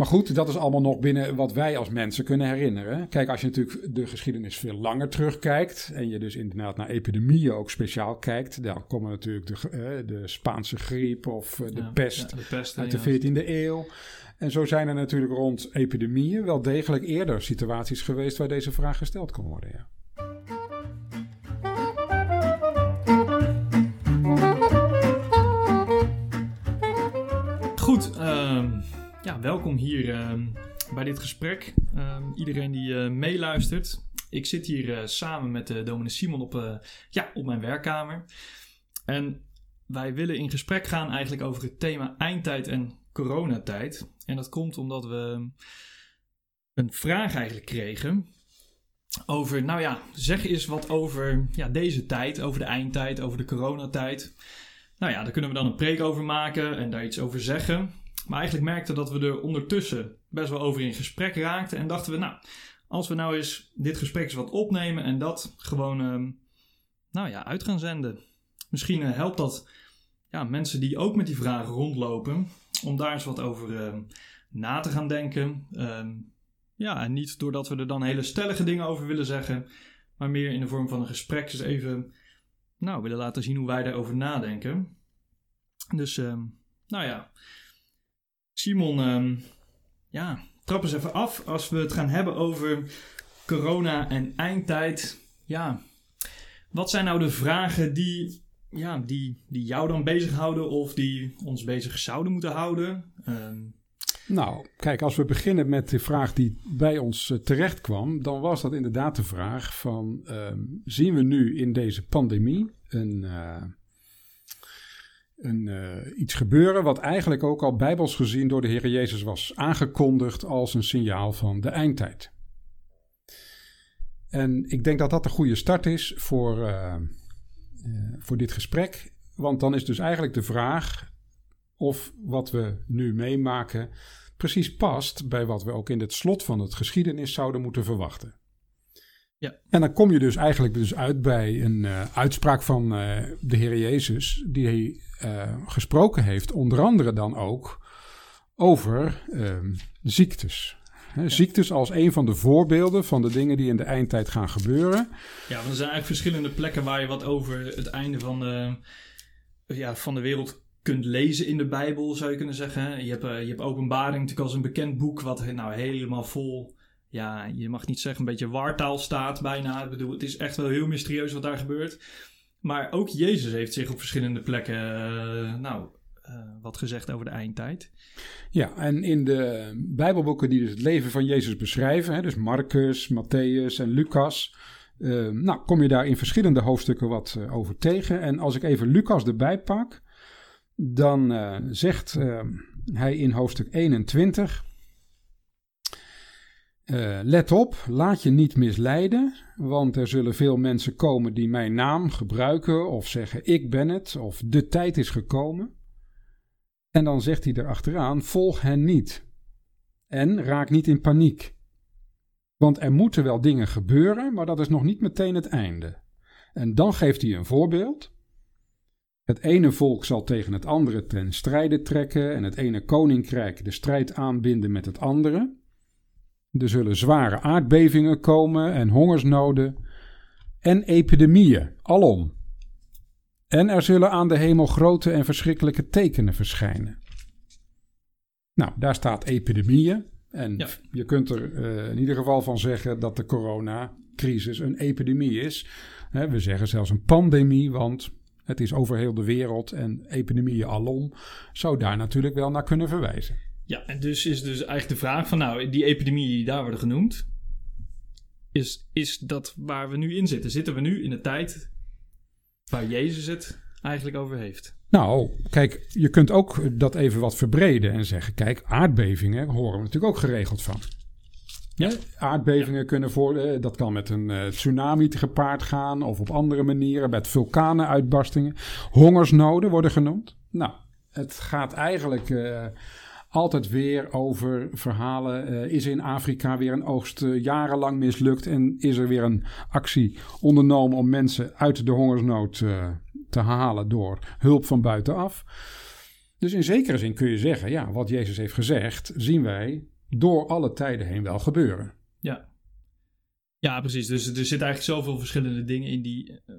Maar goed, dat is allemaal nog binnen wat wij als mensen kunnen herinneren. Kijk, als je natuurlijk de geschiedenis veel langer terugkijkt. en je dus inderdaad naar epidemieën ook speciaal kijkt. dan komen natuurlijk de, uh, de Spaanse griep of uh, de, ja, pest ja, de, pest uit de 14e eeuw. En zo zijn er natuurlijk rond epidemieën wel degelijk eerder situaties geweest waar deze vraag gesteld kon worden. Ja. Goed, um, ja, welkom hier uh, bij dit gesprek. Uh, iedereen die uh, meeluistert. Ik zit hier eh, samen met de dominee Simon op, ja, op mijn werkkamer. En wij willen in gesprek gaan eigenlijk over het thema eindtijd en coronatijd. En dat komt omdat we een vraag eigenlijk kregen over, nou ja, zeg eens wat over ja, deze tijd, over de eindtijd, over de coronatijd. Nou ja, daar kunnen we dan een preek over maken en daar iets over zeggen. Maar eigenlijk merkten dat we er ondertussen best wel over in gesprek raakten. En dachten we, nou, als we nou eens dit gesprek eens wat opnemen en dat gewoon, uh, nou ja, uit gaan zenden. Misschien uh, helpt dat ja, mensen die ook met die vragen rondlopen, om daar eens wat over uh, na te gaan denken. Ehm, ja, en niet doordat we er dan hele stellige dingen over willen zeggen, maar meer in de vorm van een gesprek eens even, nou, willen laten zien hoe wij daarover nadenken. Dus, nou ja, Simon, um, ja, trap eens even af als we het gaan hebben over corona en eindtijd. Ja, wat zijn nou de vragen die, ja, die, die jou dan bezighouden of die ons bezig zouden moeten houden? Um, nou, kijk, als we beginnen met de vraag die bij ons uh, terecht kwam, dan was dat inderdaad de vraag van, um, zien we nu in deze pandemie een, uh, een, uh, iets gebeuren wat eigenlijk ook al bijbels gezien door de Heer Jezus was aangekondigd als een signaal van de eindtijd. En ik denk dat dat een goede start is voor, uh, uh, voor dit gesprek. Want dan is dus eigenlijk de vraag of wat we nu meemaken precies past bij wat we ook in het slot van het geschiedenis zouden moeten verwachten. Ja. En dan kom je dus eigenlijk dus uit bij een uh, uitspraak van uh, de Heer Jezus, die hij uh, gesproken heeft, onder andere dan ook over ehm, ziektes. He, ja. Ziektes als een van de voorbeelden van de dingen die in de eindtijd gaan gebeuren. Ja, want er zijn eigenlijk verschillende plekken waar je wat over het einde van de, ja, van de wereld kunt lezen in de Bijbel, zou je kunnen zeggen. Je hebt, je hebt Openbaring natuurlijk als een bekend boek, wat nou helemaal vol ja, je mag niet zeggen, een beetje wartaal staat bijna. Ik bedoel, het is echt wel heel mysterieus wat daar gebeurt. Maar ook Jezus heeft zich op verschillende plekken, uh, nou, uh, wat gezegd over de eindtijd. Ja, en in de Bijbelboeken die dus het leven van Jezus beschrijven, hè, dus Marcus, Matthäus en Lucas, uh, nou, kom je daar in verschillende hoofdstukken wat over tegen. En als ik even Lucas erbij pak, dan zegt hij in hoofdstuk 21. Uh, let op, laat je niet misleiden, want er zullen veel mensen komen die mijn naam gebruiken of zeggen ik ben het of de tijd is gekomen. En dan zegt hij erachteraan, volg hen niet en raak niet in paniek. Want er moeten wel dingen gebeuren, maar dat is nog niet meteen het einde. En dan geeft hij een voorbeeld. Het ene volk zal tegen het andere ten strijde trekken en het ene koninkrijk de strijd aanbinden met het andere. Er zullen zware aardbevingen komen en hongersnoden en epidemieën, alom. En er zullen aan de hemel grote en verschrikkelijke tekenen verschijnen. Nou, daar staat epidemieën. En ja. je kunt er uh, in ieder geval van zeggen dat de coronacrisis een epidemie is. He, we zeggen zelfs een pandemie, want het is over heel de wereld en epidemieën alom zou daar natuurlijk wel naar kunnen verwijzen. Ja, en dus is dus eigenlijk de vraag van nou, die epidemie die daar worden genoemd, is, is dat waar we nu in zitten? Zitten we nu in de tijd waar Jezus het eigenlijk over heeft? Nou, kijk, je kunt ook dat even wat verbreden en zeggen, kijk, aardbevingen horen we natuurlijk ook geregeld van. Ja, aardbevingen ja. kunnen voor, eh, dat kan met een uh, tsunami gepaard gaan of op andere manieren, met vulkanenuitbarstingen. Hongersnoden worden genoemd. Nou, het gaat eigenlijk uh, altijd weer over verhalen. Uh, is in Afrika weer een oogst uh, jarenlang mislukt en is er weer een actie ondernomen om mensen uit de hongersnood uh, te halen door hulp van buitenaf. Dus in zekere zin kun je zeggen, ja, wat Jezus heeft gezegd, zien wij door alle tijden heen wel gebeuren. Ja. Ja, precies. Dus er zitten eigenlijk zoveel verschillende dingen in die, eh,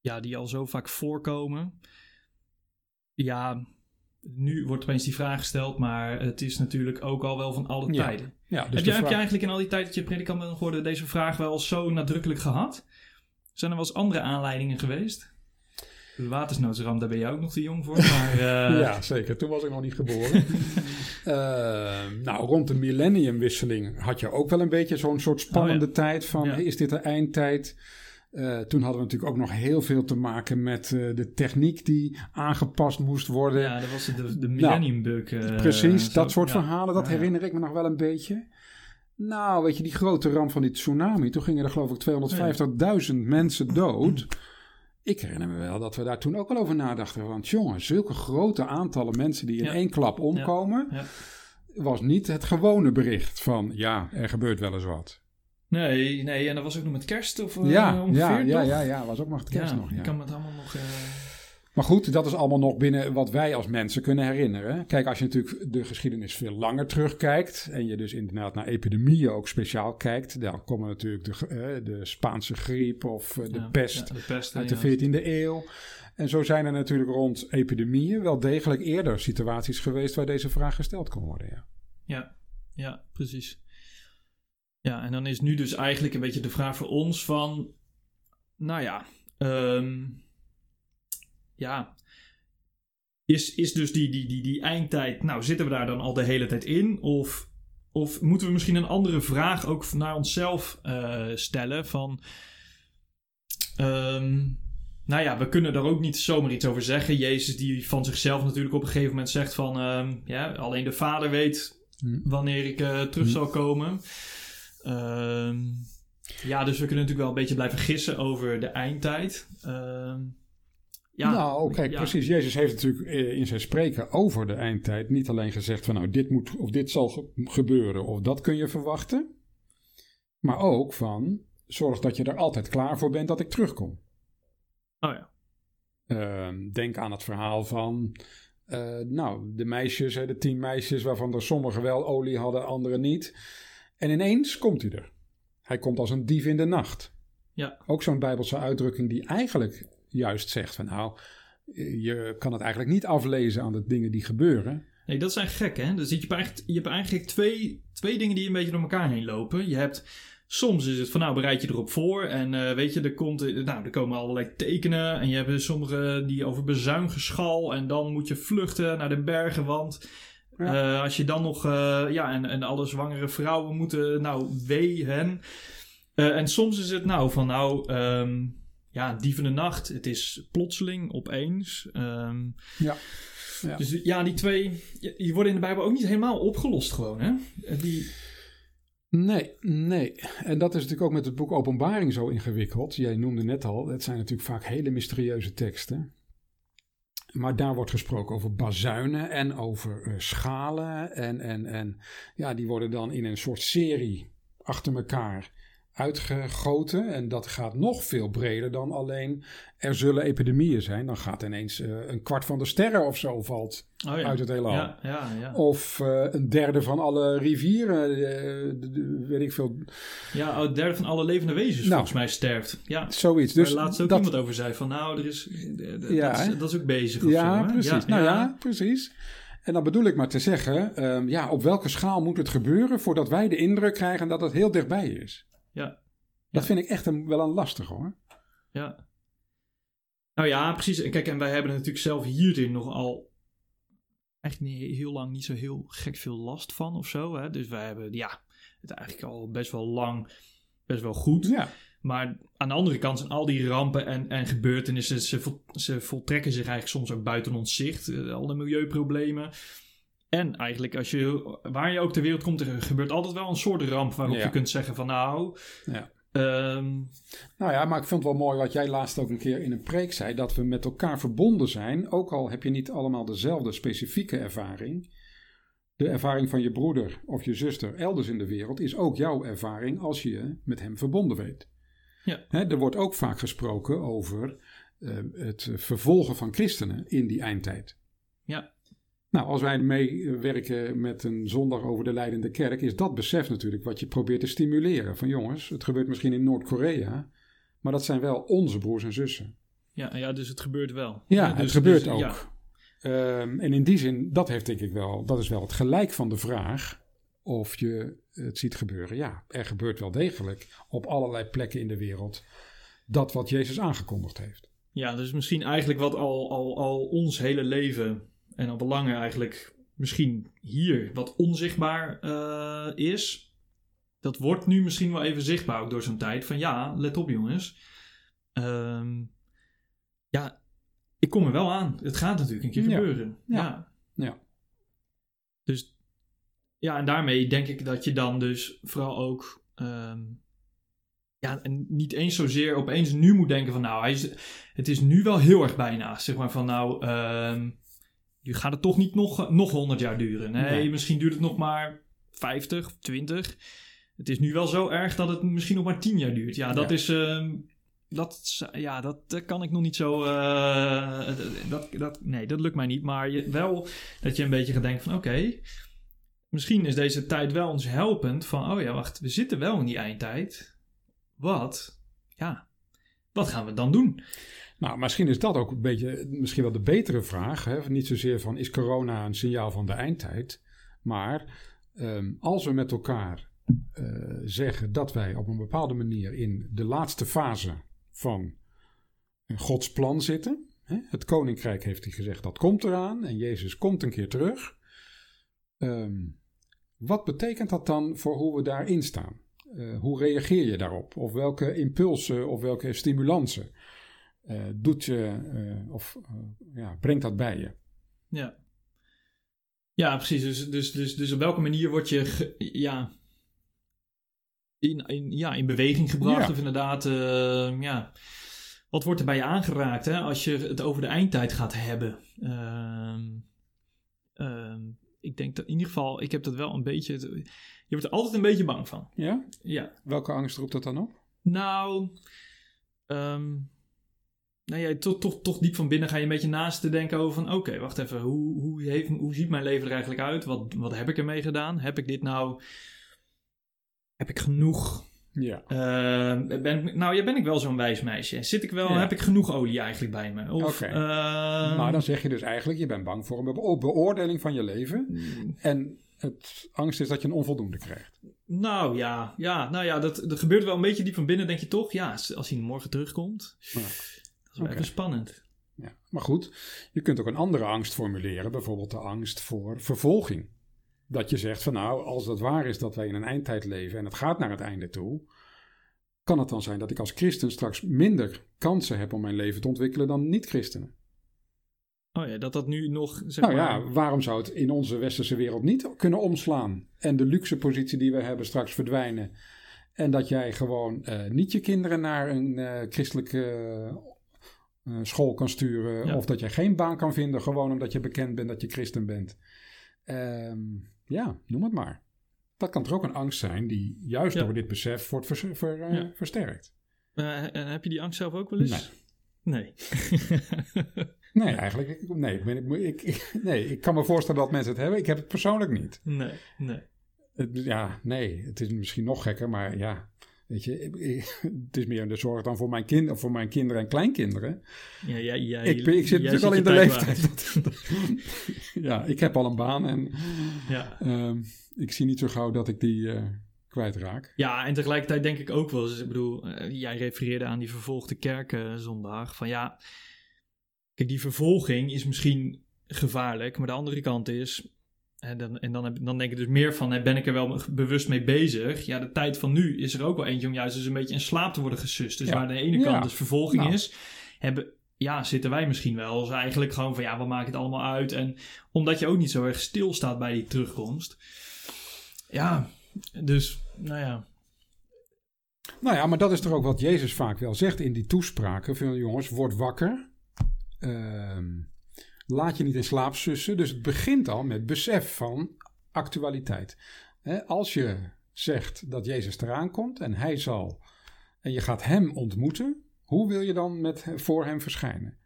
ja, die al zo vaak voorkomen. Ja, nu wordt opeens die vraag gesteld, maar het is natuurlijk ook al wel van alle Ja. tijden. Ja, dus heb, je, heb je eigenlijk in al die tijd dat je predikant bent geworden deze vraag wel zo nadrukkelijk gehad? Zijn er wel eens andere aanleidingen geweest? De watersnoodramp, daar ben je ook nog te jong voor. Maar, eh, ja, zeker. Toen was ik nog niet geboren. Eh, nou, rond de millenniumwisseling had je ook wel een beetje zo'n soort spannende Oh, tijd van, Ja. hey, is dit de eindtijd? Eh, toen hadden we natuurlijk ook nog heel veel te maken met eh, de techniek die aangepast moest worden. ja, dat was de, de millennium bug. eh, Precies, zo. dat soort Ja. verhalen, dat Ja, ja. herinner ik me nog wel een beetje. Nou, weet je, die grote ramp van die tsunami, toen gingen er geloof ik 250.000 mensen dood. Ik herinner me wel dat we daar toen ook wel over nadachten. Want jongen, zulke grote aantallen mensen die in één klap omkomen, Ja. was niet het gewone bericht van ja, er gebeurt wel eens wat. Nee, nee, en dat was ook nog met kerst of eh, ja, ongeveer, ja, ja, ja, ja, was ook nog het kerst ja, nog. Ja. Ik kan me het allemaal nog... eh, Maar goed, dat is allemaal nog binnen wat wij als mensen kunnen herinneren. Kijk, als je natuurlijk de geschiedenis veel langer terugkijkt. en je dus inderdaad naar epidemieën ook speciaal kijkt. dan komen natuurlijk de, eh, de Spaanse griep of de ja, pest de pest, uit de 14e eeuw. En zo zijn er natuurlijk rond epidemieën wel degelijk eerder situaties geweest waar deze vraag gesteld kon worden. Ja. Ja, ja, precies. Ja, en dan is nu dus eigenlijk een beetje de vraag voor ons van... Nou ja, ehm, ja... Is, is dus die, die, die, die eindtijd... Nou, zitten we daar dan al de hele tijd in? Of, of moeten we misschien een andere vraag ook naar onszelf eh, stellen? Van... ehm, nou ja, we kunnen er ook niet zomaar iets over zeggen. Jezus die van zichzelf natuurlijk op een gegeven moment zegt van... ehm, ja, alleen de vader weet Hm. wanneer ik eh, terug Hm. zal komen. Ehm, ja, dus we kunnen natuurlijk wel een beetje blijven gissen over de eindtijd. Ehm, ja, nou, kijk, ja. precies. Jezus heeft natuurlijk eh, in zijn spreken over de eindtijd niet alleen gezegd van nou, dit moet of dit zal ge- gebeuren of dat kun je verwachten. Maar ook van zorg dat je er altijd klaar voor bent dat ik terugkom. Oh ja. Ehm, denk aan het verhaal van eh, nou, de meisjes, hè, de tien meisjes waarvan er sommigen wel olie hadden, anderen niet. En ineens komt hij er. Hij komt als een dief in de nacht. Ja. Ook zo'n bijbelse uitdrukking die eigenlijk juist zegt van nou, je kan het eigenlijk niet aflezen aan de dingen die gebeuren. Nee, dat zijn gek, hè? Dus je hebt eigenlijk, je hebt eigenlijk twee, twee dingen die een beetje door elkaar heen lopen. Je hebt... Soms is het van nou bereid je erop voor en eh, weet je, er, komt, eh, nou, er komen allerlei tekenen en je hebt sommige die over bezuingeschal en dan moet je vluchten naar de bergen, want Ja. eh, als je dan nog, eh, ja, en, en alle zwangere vrouwen moeten, nou, wee hen. Eh, en soms is het nou van nou, ehm, ja, dief de nacht, het is plotseling, opeens. Ehm, Ja. Ja. Dus die- ja, die twee, die worden in de Bijbel ook niet helemaal opgelost gewoon, hè? Die, Nee, nee. En dat is natuurlijk ook met het boek Openbaring zo ingewikkeld. Jij noemde net al, het zijn natuurlijk vaak hele mysterieuze teksten. Maar daar wordt gesproken over bazuinen en over eh, schalen. En, en, en ja, die worden dan in een soort serie achter elkaar uitgegoten. En dat gaat nog veel breder dan alleen er zullen epidemieën zijn. Dan gaat ineens eh, een kwart van de sterren of zo valt oh ja. uit het heelal. Ja, ja, ja. Of eh, een derde van alle rivieren, eh, weet ik veel, Ja, oh, het derde van alle levende wezens Nou. volgens mij sterft. Ja, zoiets. dus waar laatst ook dat, iemand over zei van nou, er is, Ja, dat, is dat is ook bezig of ja, zo, precies. nou ja, precies. En dan bedoel ik maar te zeggen, ehm, ja, op welke schaal moet het gebeuren voordat wij de indruk krijgen dat het heel dichtbij is? Ja. Dat vind ik echt een, wel een lastig hoor. Ja. Nou ja, precies. Kijk, en wij hebben natuurlijk zelf hierin nogal eigenlijk niet heel lang niet zo heel gek veel last van of zo. Hè? Dus wij hebben ja, het eigenlijk al best wel lang best wel goed. Ja, Maar aan de andere kant zijn al die rampen en, en gebeurtenissen, ze, vol- ze voltrekken zich eigenlijk soms ook buiten ons zicht. Eh, al de milieuproblemen. En eigenlijk, als je, waar je ook ter wereld komt, er gebeurt altijd wel een soort ramp waarop Ja. je kunt zeggen van nou, ja. ehm, Nou ja, maar ik vond het wel mooi wat jij laatst ook een keer in een preek zei: dat we met elkaar verbonden zijn. Ook al heb je niet allemaal dezelfde specifieke ervaring. De ervaring van je broeder of je zuster elders in de wereld is ook jouw ervaring als je je met hem verbonden weet. Ja. Hè, er wordt ook vaak gesproken over eh, het vervolgen van christenen in die eindtijd. Ja. Nou, als wij meewerken met een zondag over de leidende kerk, is dat besef natuurlijk wat je probeert te stimuleren. Van jongens, het gebeurt misschien in Noord-Korea, maar dat zijn wel onze broers en zussen. Ja, ja dus het gebeurt wel. Ja, dus, het gebeurt dus, ook. Ja. Ehm, en in die zin, dat heeft denk ik wel, dat is wel het gelijk van de vraag of je het ziet gebeuren. Ja, er gebeurt wel degelijk op allerlei plekken in de wereld dat wat Jezus aangekondigd heeft. Ja, dus misschien eigenlijk wat al, al, al ons hele leven en al belangen eigenlijk misschien hier wat onzichtbaar eh, is. Dat wordt nu misschien wel even zichtbaar ook door zo'n tijd. Van ja, let op jongens. Ehm, ja, ik kom er wel aan. Het gaat natuurlijk een keer Ja. gebeuren. Ja. Ja. Ja. Dus ja, en daarmee denk ik dat je dan dus vooral ook... ehm, ja, en niet eens zozeer opeens nu moet denken van nou, hij is, het is nu wel heel erg bijna. Zeg maar van nou, ehm nu gaat het toch niet nog, nog 100 jaar duren. Nee, Nee. misschien duurt het nog maar 50, 20. Het is nu wel zo erg dat het misschien nog maar 10 jaar duurt. Ja, dat Ja. is. ehm, dat, ja, dat dat kan ik nog niet zo. eh, dat, dat, nee, dat lukt mij niet. Maar je, wel dat je een beetje gaat denken van oké. misschien is deze tijd wel ons helpend. Van oh ja, wacht, we zitten wel in die eindtijd. Wat? Ja, wat gaan we dan doen? Nou, misschien is dat ook een beetje, misschien wel de betere vraag. Hè? Niet zozeer van, is corona een signaal van de eindtijd? Maar ehm, als we met elkaar eh, zeggen dat wij op een bepaalde manier in de laatste fase van Gods plan zitten. Hè? Het koninkrijk heeft hij gezegd, dat komt eraan en Jezus komt een keer terug. Ehm, wat betekent dat dan voor hoe we daarin staan? Eh, hoe reageer je daarop? Of welke impulsen of welke stimulansen eh, doet je eh, of eh, ja, brengt dat bij je? Ja. Ja, precies. Dus, dus, dus, dus op welke manier word je ge- ja, in, in, ja, in beweging gebracht? Ja. Of inderdaad, ja, wat wordt er bij je aangeraakt hè, als je het over de eindtijd gaat hebben? Ehm, ehm, ik denk dat in ieder geval, ik heb dat wel een beetje. Je wordt er altijd een beetje bang van. Ja? Ja. Welke angst roept dat dan op? Nou, ehm nou ja, toch, toch, toch diep van binnen ga je een beetje naast te denken over van... Oké, wacht even, hoe, hoe, heeft, hoe ziet mijn leven er eigenlijk uit? Wat, wat heb ik ermee gedaan? Heb ik dit nou... Heb ik genoeg... Ja. eh, ben, nou, ja, ben ik wel zo'n wijs meisje? Zit ik wel... Ja. Heb ik genoeg olie eigenlijk bij me? Of, Oké. ehm, maar dan zeg je dus eigenlijk, je bent bang voor een beo- beoordeling van je leven. En het angst is dat je een onvoldoende krijgt. Nou ja, ja, nou ja dat, dat gebeurt wel een beetje diep van binnen, denk je toch? Ja, als hij morgen terugkomt, Ja. Dat is even spannend. Ja. Maar goed, je kunt ook een andere angst formuleren. Bijvoorbeeld de angst voor vervolging. Dat je zegt van nou, als dat waar is dat wij in een eindtijd leven en het gaat naar het einde toe, kan het dan zijn dat ik als christen straks minder kansen heb om mijn leven te ontwikkelen dan niet-christenen. Oh ja, dat dat nu nog, zeg Nou maar... ja, waarom zou het in onze westerse wereld niet kunnen omslaan en de luxe positie die we hebben straks verdwijnen en dat jij gewoon eh, niet je kinderen naar een eh, christelijke school kan sturen Ja. of dat jij geen baan kan vinden gewoon omdat je bekend bent dat je christen bent. Ehm, ja, noem het maar. Dat kan toch ook een angst zijn die juist Ja. door dit besef wordt vers- ver- eh, Ja. versterkt. Eh, en heb je die angst zelf ook wel eens? Nee. Nee, eigenlijk ik- nee, ik, ben, ik, ik, nee, ik kan me voorstellen dat mensen het hebben. Ik heb het persoonlijk niet. nee, nee. Het- Ja, nee, het is misschien nog gekker, maar ja, weet je, ik- ik- het is meer de zorg dan voor mijn, kind, of voor mijn kinderen en kleinkinderen. Ja, ja, ja, Ik, ik zit natuurlijk al in de tijd leeftijd. dat- ja, ik heb al een baan en. Ja. ehm, ik zie niet zo gauw dat ik die eh, kwijtraak. ja, en tegelijkertijd denk ik ook wel eens, ik bedoel, eh, jij refereerde aan die vervolgde kerk eh, zondag, van ja, kijk, die vervolging is misschien gevaarlijk, maar de andere kant is, en dan, en dan, heb, dan denk ik dus meer van, hè, ben ik er wel bewust mee bezig? Ja, de tijd van nu is er ook wel eentje om juist eens een beetje in slaap te worden gesust. Dus Ja. waar de ene kant Ja. dus vervolging Nou. is, hebben, ja, zitten wij misschien wel als eigenlijk gewoon van, ja, wat maakt het allemaal uit? En omdat je ook niet zo erg stilstaat bij die terugkomst. Ja, dus, nou ja. Nou ja, maar dat is toch ook wat Jezus vaak wel zegt in die toespraken. Van jongens, word wakker. Ehm, laat je niet in slaap sussen. Dus het begint al met besef van actualiteit. Als je zegt dat Jezus eraan komt en hij zal, en je gaat hem ontmoeten, hoe wil je dan met, voor hem verschijnen?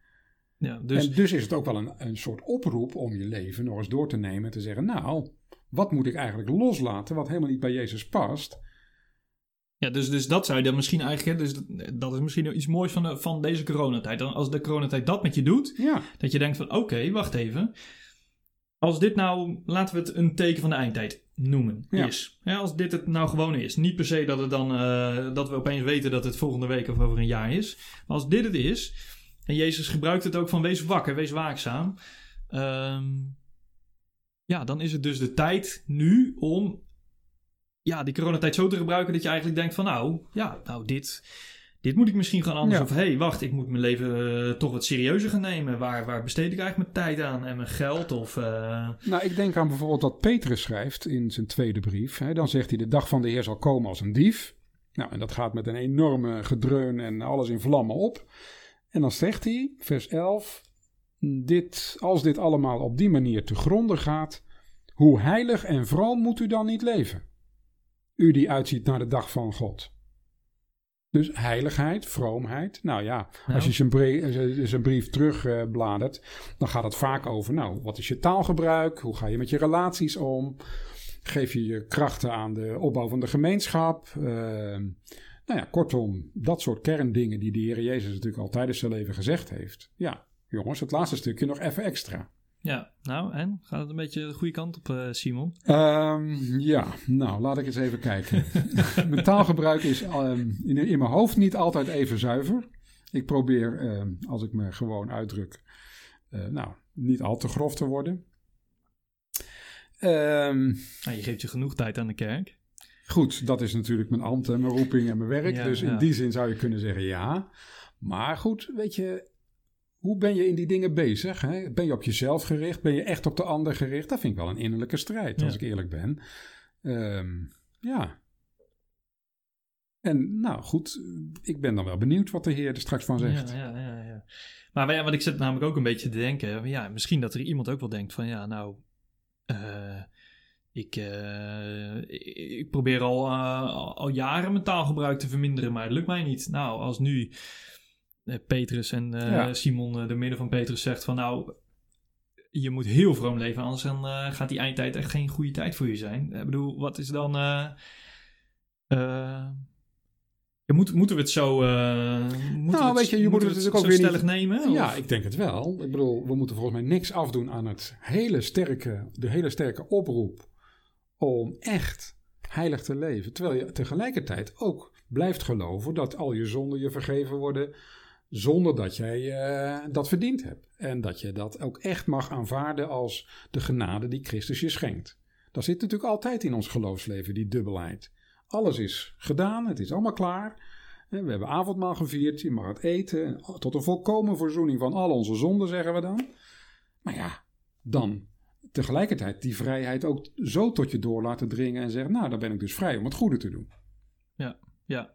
Ja, dus... En dus is het ook wel een, een soort oproep om je leven nog eens door te nemen en te zeggen: Nou, wat moet ik eigenlijk loslaten wat helemaal niet bij Jezus past? Ja, dus, dus dat zou je dan misschien eigenlijk, dus dat is misschien iets moois van, de, van deze coronatijd. Als de coronatijd dat met je doet, ja. dat je denkt van oké, wacht even. Als dit nou, laten we het een teken van de eindtijd noemen, is. Ja, als dit het nou gewoon is. Niet per se dat, het dan, uh, dat we opeens weten dat het volgende week of over een jaar is. Maar als dit het is, en Jezus gebruikt het ook van wees wakker, wees waakzaam. Um, ja, dan is het dus de tijd nu om ja, die coronatijd zo te gebruiken dat je eigenlijk denkt van nou, ja, nou dit, dit moet ik misschien gaan anders. Of hé, hey, wacht, ik moet mijn leven uh, toch wat serieuzer gaan nemen. Waar, waar besteed ik eigenlijk mijn tijd aan en mijn geld? Of, uh... Nou, ik denk aan bijvoorbeeld wat Petrus schrijft in zijn tweede brief. Hè. Dan zegt hij, de dag van de Heer zal komen als een dief. Nou, en dat gaat met een enorme gedreun en alles in vlammen op. En dan zegt hij, vers 11, dit, als dit allemaal op die manier te gronden gaat, hoe heilig en vroom moet u dan niet leven? U die uitziet naar de dag van God. Dus heiligheid, vroomheid. Nou ja, als je zijn brief, zijn brief terugbladert, dan gaat het vaak over, nou, wat is je taalgebruik? Hoe ga je met je relaties om? Geef je je krachten aan de opbouw van de gemeenschap? Uh, nou ja, kortom, dat soort kerndingen die de Heer Jezus natuurlijk al tijdens zijn leven gezegd heeft. Ja, jongens, het laatste stukje nog even extra. Ja, nou en? Gaat het een beetje de goede kant op, uh, Simon? Um, ja, nou laat ik eens even kijken. mijn taalgebruik is um, in, in, mijn hoofd niet altijd even zuiver. Ik probeer, um, als ik me gewoon uitdruk, uh, nou, niet al te grof te worden. Nou, je geeft je genoeg tijd aan de kerk. Goed, dat is natuurlijk mijn ambt en mijn roeping en mijn werk. dus in die zin zou je kunnen zeggen ja. Maar goed, weet je, hoe ben je in die dingen bezig? Hè? Ben je op jezelf gericht? Ben je echt op de ander gericht? Dat vind ik wel een innerlijke strijd, als ik eerlijk ben. Um, ja. En nou goed, ik ben dan wel benieuwd wat de Heer er straks van zegt. Ja, ja, ja, ja. Maar wat ik zit namelijk ook een beetje te denken. Ja, misschien dat er iemand ook wel denkt van ja, nou. Uh, ik, uh, ik probeer al, uh, al jaren mijn taalgebruik te verminderen, maar het lukt mij niet. Nou, als nu Petrus en Simon, de midden van Petrus, zegt van nou, je moet heel vroom leven, anders dan gaat die eindtijd echt geen goede tijd voor je zijn. Ik bedoel, wat is dan... Moet, moeten we het zo, uh, nou, weet je, je moet het, het ook weer stellig niet, nemen? Ja, ik denk het wel. Ik bedoel, we moeten volgens mij niks afdoen aan het hele sterke, de hele sterke oproep om echt heilig te leven. Terwijl je tegelijkertijd ook blijft geloven dat al je zonden je vergeven worden zonder dat jij uh, dat verdiend hebt. En dat je dat ook echt mag aanvaarden als de genade die Christus je schenkt. Dat zit natuurlijk altijd in ons geloofsleven, die dubbelheid. Alles is gedaan, het is allemaal klaar. We hebben avondmaal gevierd, je mag het eten, tot een volkomen verzoening van al onze zonden, zeggen we dan. Maar ja, dan tegelijkertijd die vrijheid ook zo tot je door laten dringen en zeggen, nou, dan ben ik dus vrij om het goede te doen. Ja, ja.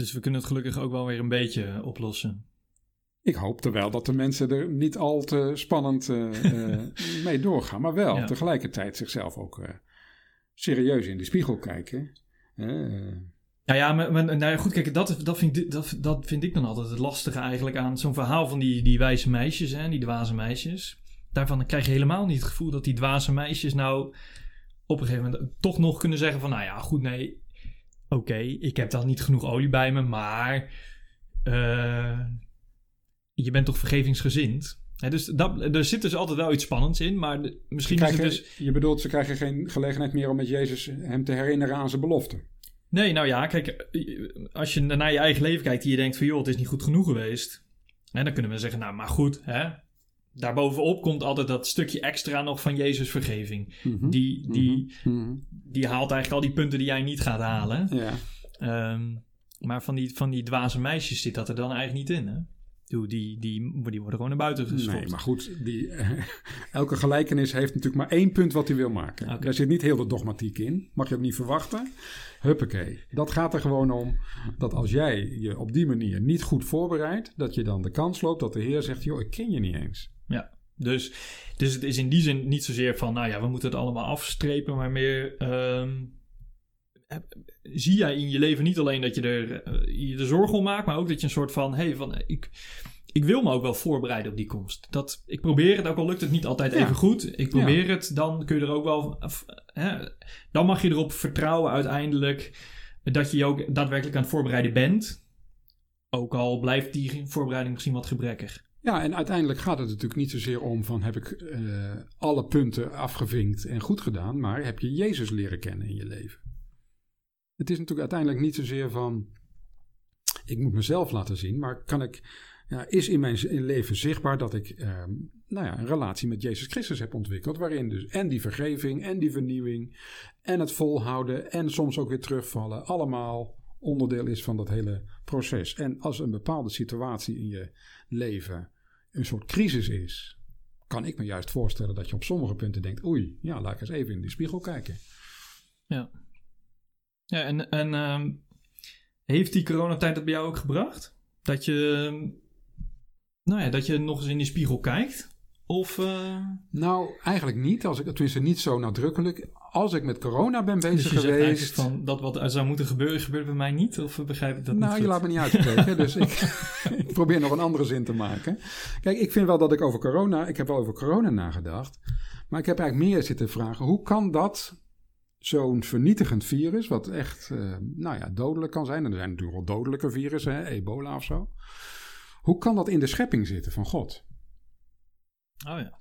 Dus we kunnen het gelukkig ook wel weer een beetje oplossen. Ik hoop terwijl dat de mensen er niet al te spannend uh, mee doorgaan, maar wel tegelijkertijd zichzelf ook uh, serieus in de spiegel kijken. Ja, ja, maar, maar nou ja, goed, kijk, dat, dat, vind, dat, dat vind ik dan altijd het lastige eigenlijk aan zo'n verhaal van die, die wijze meisjes, hè, die dwaze meisjes daarvan krijg je helemaal niet het gevoel dat die dwaze meisjes nou op een gegeven moment toch nog kunnen zeggen van, nou ja, goed, nee, oké, ik heb dan niet genoeg olie bij me, maar uh, je bent toch vergevingsgezind? dus dat, er zit dus altijd wel iets spannends in, maar misschien krijgen, is het dus... Je bedoelt, ze krijgen geen gelegenheid meer om met Jezus hem te herinneren aan zijn belofte. Nee, nou ja, kijk, als je naar je eigen leven kijkt en je denkt van, joh, het is niet goed genoeg geweest. Hè, dan kunnen we zeggen, nou, maar goed, hè, daarbovenop komt altijd dat stukje extra nog van Jezus vergeving. Mhm. Die, die, mhm. die haalt eigenlijk al die punten die jij niet gaat halen. Ja. Ehm, maar van die, van die dwaze meisjes zit dat er dan eigenlijk niet in. Hè? Die, die, die, die worden gewoon naar buiten geschopt. Nee, maar goed, die, elke gelijkenis heeft natuurlijk maar één punt wat hij wil maken. Okay. Daar zit niet heel de dogmatiek in. Mag je ook niet verwachten. Huppakee. Dat gaat er gewoon om dat als jij je op die manier niet goed voorbereidt, dat je dan de kans loopt dat de Heer zegt: joh, ik ken je niet eens. Ja, dus, dus het is in die zin niet zozeer van, nou ja, we moeten het allemaal afstrepen, maar meer. Ehm, zie jij in je leven niet alleen dat je er uh, je de zorg om maakt, maar ook dat je een soort van, hey, van, ik, ik wil me ook wel voorbereiden op die komst. Dat, ik probeer het, ook al lukt het niet altijd Ja. even goed. Ik probeer het, dan kun je er ook wel... Hè, dan mag je erop vertrouwen uiteindelijk dat je je ook daadwerkelijk aan het voorbereiden bent. Ook al blijft die voorbereiding misschien wat gebrekkig. Ja, en uiteindelijk gaat het natuurlijk niet zozeer om van heb ik eh, alle punten afgevinkt en goed gedaan, maar heb je Jezus leren kennen in je leven. Het is natuurlijk uiteindelijk niet zozeer van ik moet mezelf laten zien, maar kan ik, ja, is in mijn leven zichtbaar dat ik ehm, nou ja, een relatie met Jezus Christus heb ontwikkeld, waarin dus en die vergeving en die vernieuwing en het volhouden en soms ook weer terugvallen, allemaal onderdeel is van dat hele proces. En als een bepaalde situatie in je leven een soort crisis is, kan ik me juist voorstellen dat je op sommige punten denkt: oei, ja, laat ik eens even in die spiegel kijken. Ja, en, en ehm, heeft die coronatijd dat bij jou ook gebracht? Dat je, nou ja, dat je nog eens in die spiegel kijkt? Of, eh, Nou, eigenlijk niet, als ik, tenminste niet zo nadrukkelijk. Als ik met corona ben bezig dus je zegt geweest. van dat wat er zou moeten gebeuren, gebeurt bij mij niet? Of begrijp ik dat nou, niet je goed? laat me niet uitspreken, dus ik, ik probeer nog een andere zin te maken. Kijk, ik vind wel dat ik over corona, ik heb wel over corona nagedacht. Maar ik heb eigenlijk meer zitten vragen, hoe kan dat zo'n vernietigend virus, wat echt, eh, nou ja, dodelijk kan zijn. En er zijn natuurlijk wel dodelijke virussen, hè, ebola of zo. Hoe kan dat in de schepping zitten van God? Oh ja.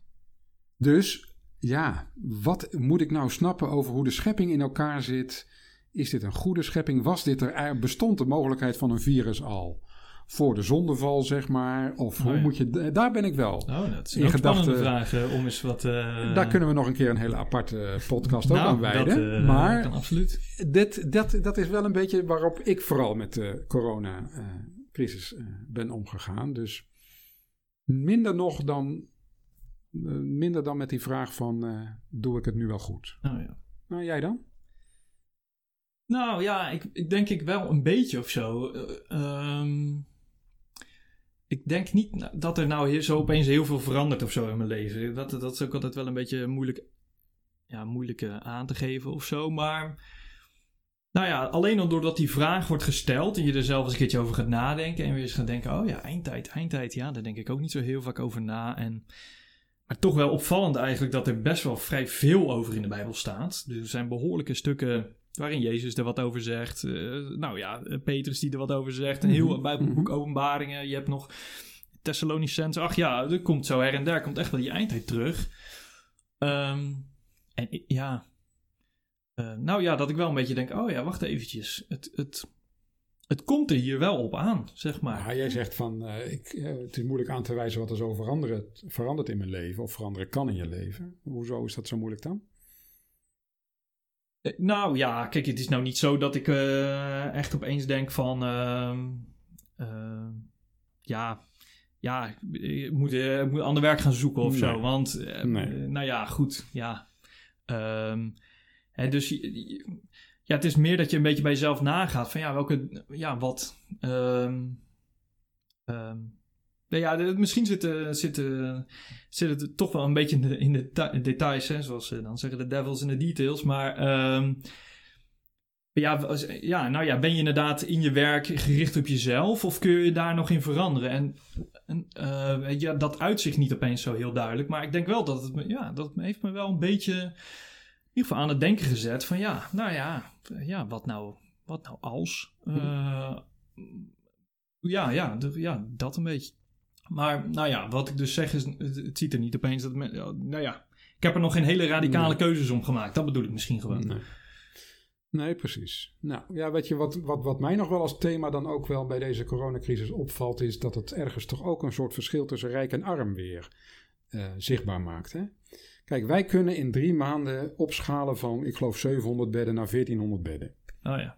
Dus ja, wat moet ik nou snappen over hoe de schepping in elkaar zit? Is dit een goede schepping? Was dit er, er bestond de mogelijkheid van een virus al voor de zondeval, zeg maar? Of Oh, hoe ja. moet je, daar ben ik wel. Oh, dat is In een spannende gedachten- vraag eh, om eens wat... eh, daar kunnen we nog een keer een hele aparte podcast ook nou, aan wijden. Dat, eh, maar kan absoluut. dit, dat, dat is wel een beetje waarop ik vooral met de coronacrisis eh ben omgegaan. Dus minder nog dan, eh, minder dan met die vraag van, eh, doe ik het nu wel goed? Oh ja. Nou, jij dan? Nou ja, ik, ik denk ik wel een beetje of zo. Eh, ehm, ik denk niet dat er nou hier zo opeens heel veel verandert of zo in mijn leven. Dat, dat is ook altijd wel een beetje moeilijk, ja, moeilijk eh, aan te geven of zo. Maar nou ja, alleen al doordat die vraag wordt gesteld en je er zelf eens een keertje over gaat nadenken en weer eens gaat denken, oh ja, eindtijd, eindtijd, ja, daar denk ik ook niet zo heel vaak over na. En, maar toch wel opvallend eigenlijk dat er best wel vrij veel over in de Bijbel staat. Dus er zijn behoorlijke stukken waarin Jezus er wat over zegt. Eh, nou ja, eh, Petrus die er wat over zegt. Een heel Mhm, Bijbelboek mhm. openbaringen. Je hebt nog Thessalonicense. Ach ja, er komt zo her en der. Komt echt wel die eindtijd terug. Ehm, en ja... Eh, nou ja, dat ik wel een beetje denk... Oh ja, wacht eventjes. Het, het, het komt er hier wel op aan, zeg maar. Maar jij zegt van, eh, ik, eh, het is moeilijk aan te wijzen wat er zo verandert, verandert in mijn leven of veranderen kan in je leven. Hoezo is dat zo moeilijk dan? Eh, Nou ja, kijk, het is nou niet zo dat ik echt opeens denk van... ehm, ehm, ja, ja, ik moet, ik moet ander werk gaan zoeken of zo. Want, Nee. nou ja, goed, ja. Ehm, hè, dus je- je- ja, het is meer dat je een beetje bij jezelf nagaat van ja, welke, ja, wat... ehm, ehm, ja, misschien zit, eh, zit, eh, zit het toch wel een beetje in de, in de ta- details, hè, zoals ze dan zeggen, de devils in de details. Maar ehm, ja, ja, nou ja, ben je inderdaad in je werk gericht op jezelf of kun je daar nog in veranderen? En, eh, ja, dat uitzicht niet opeens zo heel duidelijk, maar ik denk wel dat het ja, dat heeft me wel een beetje ieder geval aan het denken gezet van ja, nou ja, ja wat nou, wat nou als? Eh, ja, ja, ja, dat een beetje. Maar nou ja, wat ik dus zeg is, het, ziet er niet opeens dat... men- nou ja, ik heb er nog geen hele radicale Nee. keuzes om gemaakt. Dat bedoel ik misschien gewoon. Nee. Nee, precies. Nou ja, weet je, wat, wat, wat mij nog wel als thema dan ook wel bij deze coronacrisis opvalt, is dat het ergens toch ook een soort verschil tussen rijk en arm weer eh, zichtbaar maakt. Hè? Kijk, wij kunnen in drie maanden opschalen van, ik geloof, 700 bedden naar 1400 bedden. Oh ja.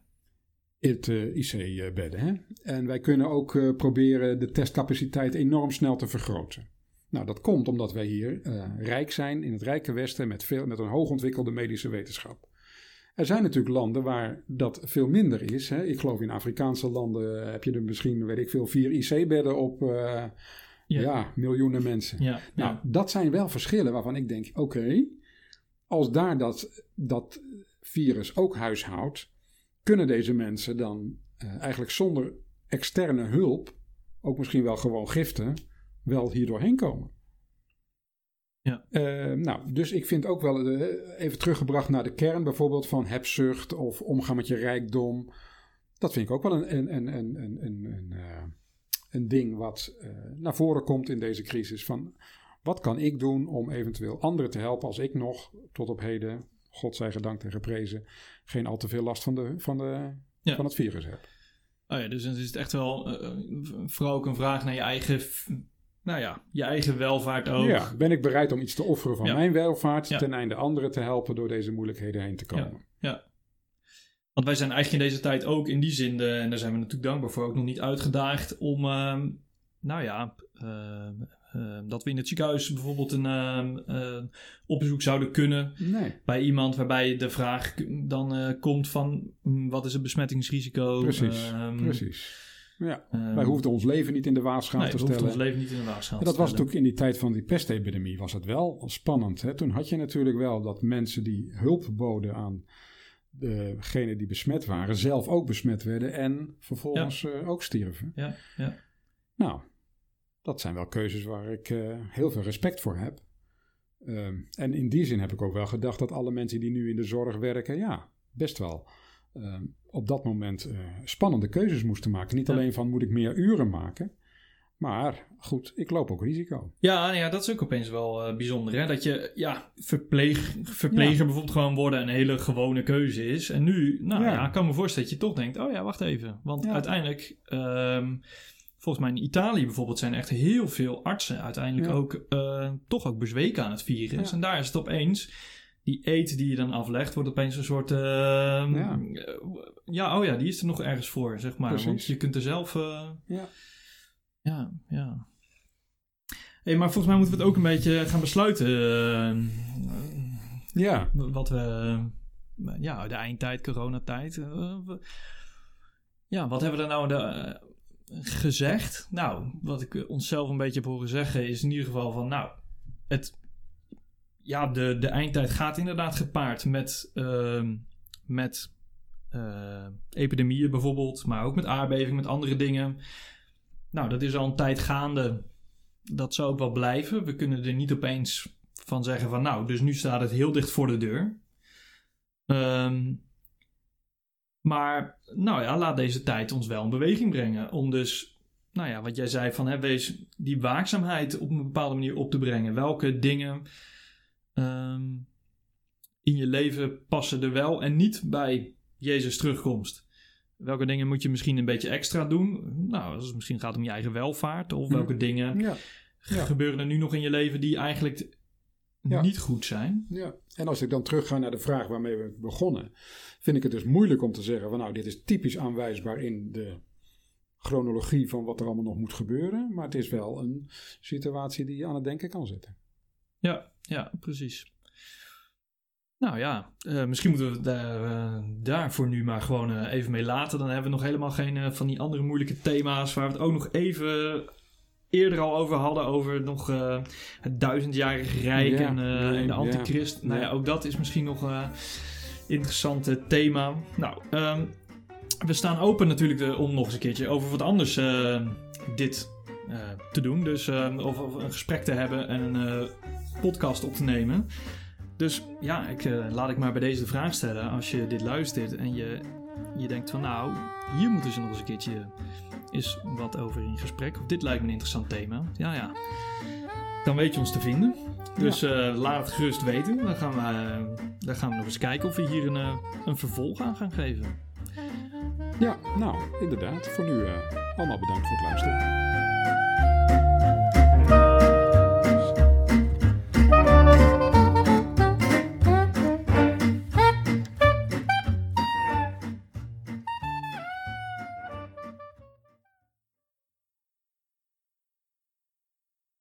Het eh, IC-bedden. Hè? En wij kunnen ook eh, proberen de testcapaciteit enorm snel te vergroten. Nou, dat komt omdat wij hier rijk zijn in het rijke Westen met, veel, met een hoogontwikkelde medische wetenschap. Er zijn natuurlijk landen waar dat veel minder is. Hè? Ik geloof in Afrikaanse landen heb je er misschien, weet ik veel, vier IC-bedden op ja. miljoenen mensen. Ja, Nou, ja. dat zijn wel verschillen waarvan ik denk: oké, als daar dat, dat virus ook huishoudt, kunnen deze mensen dan eh, eigenlijk zonder externe hulp ook misschien wel gewoon giften, wel hier doorheen komen. Ja. Eh, nou, dus ik vind ook wel eh, even teruggebracht naar de kern, bijvoorbeeld van hebzucht of omgaan met je rijkdom. Dat vind ik ook wel een, een, een, een, een, een, een, een ding wat eh, naar voren komt in deze crisis. Van wat kan ik doen om eventueel anderen te helpen als ik nog tot op heden, God zij gedankt en geprezen, geen al te veel last van, de, van, de, Ja. van het virus heb. Oh ja, dus dan is het echt wel eh, vooral ook een vraag naar je eigen, nou ja, je eigen welvaart ook. Ja, ben ik bereid om iets te offeren van Ja. mijn welvaart Ja. ten einde anderen te helpen door deze moeilijkheden heen te komen? Want wij zijn eigenlijk in deze tijd ook in die zin, de, en daar zijn we natuurlijk dankbaar voor, ook nog niet uitgedaagd om, ehm, nou ja, ehm, ehm, dat we in het ziekenhuis bijvoorbeeld een opzoek zouden kunnen Nee, bij iemand waarbij de vraag dan eh, komt van mm, wat is het besmettingsrisico? Precies, precies. Ja, wij hoefden ons leven niet in de waagschaal nee, te stellen. ons leven niet in de waagschaal En dat was natuurlijk in die tijd van die pestepidemie was het wel spannend. Hè? Toen had je natuurlijk wel dat mensen die hulp boden aan degenen die besmet waren, zelf ook besmet werden en vervolgens eh, ook stierven. Ja, ja. Nou, dat zijn wel keuzes waar ik eh, heel veel respect voor heb. Ehm, en in die zin heb ik ook wel gedacht dat alle mensen die nu in de zorg werken, ja, best wel ehm, op dat moment eh, spannende keuzes moesten maken. Niet Ja. alleen van moet ik meer uren maken, maar goed, ik loop ook risico. Ja, nou ja, dat is ook opeens wel eh, bijzonder. Hè? Dat je, ja, verpleeg, verpleger Ja. bijvoorbeeld gewoon worden een hele gewone keuze is. En nu, nou ja, Ja. ik kan me voorstellen dat je toch denkt, oh ja, wacht even. Want Ja. uiteindelijk, ehm, volgens mij in Italië bijvoorbeeld zijn echt heel veel artsen uiteindelijk ook eh, toch ook bezweken aan het virus. En daar is het opeens, die eet die je dan aflegt, wordt opeens een soort, ehm, Ja. eh, ja, oh ja, die is er nog ergens voor, zeg maar. Want je kunt er zelf... Ja. Ja, ja. Hey, maar volgens mij moeten we het ook een beetje gaan besluiten. eh, Ja, wat we. eh, ja, de eindtijd, coronatijd. eh, we- ja, wat hebben we daar nou de, gezegd? Nou, wat ik onszelf een beetje heb horen zeggen is in ieder geval van. Nou, het. Ja, de, de eindtijd gaat inderdaad gepaard met. ehm, met eh, epidemieën bijvoorbeeld, maar ook met aardbevingen, met andere dingen. Nou, dat is al een tijd gaande. Dat zou ook wel blijven. We kunnen er niet opeens van zeggen van nou, dus nu staat het heel dicht voor de deur. Ehm, maar nou ja, laat deze tijd ons wel in beweging brengen. Om dus, nou ja, wat jij zei van hè, wees die waakzaamheid op een bepaalde manier op te brengen. Welke dingen ehm, in je leven passen er wel en niet bij Jezus terugkomst? Welke dingen moet je misschien een beetje extra doen? Nou, als het misschien gaat om je eigen welvaart. Of Hm. welke dingen ja, Ja. gebeuren er nu nog in je leven die eigenlijk Ja. niet goed zijn? ja. En als ik dan terugga naar de vraag waarmee we begonnen, vind ik het dus moeilijk om te zeggen van nou, dit is typisch aanwijsbaar in de chronologie van wat er allemaal nog moet gebeuren. Maar het is wel een situatie die je aan het denken kan zetten. Ja, ja, precies. Nou ja, eh, misschien moeten we het daar, eh, daarvoor nu maar gewoon eh, even mee laten. Dan hebben we nog helemaal geen eh, van die andere moeilijke thema's waar we het ook nog even eerder al over hadden. Over nog eh, het duizendjarige rijk Ja, en, eh, nee, en de ja. antichrist. Nou ja, ook dat is misschien nog een interessant thema. Nou, ehm, we staan open natuurlijk de- om nog eens een keertje over wat anders eh, dit eh, te doen. Dus eh, of, of een gesprek te hebben en een podcast op te nemen. Dus ja, ik, eh, laat ik maar bij deze de vraag stellen. Als je dit luistert en je, je denkt van nou, hier moeten ze nog eens een keertje eens wat over in gesprek. Of dit lijkt me een interessant thema. Ja, ja. Dan weet je ons te vinden. Dus eh, laat het gerust weten. Dan gaan, we, eh, dan gaan we nog eens kijken of we hier een, een vervolg aan gaan geven. Ja, nou, inderdaad. Voor nu allemaal bedankt voor het luisteren.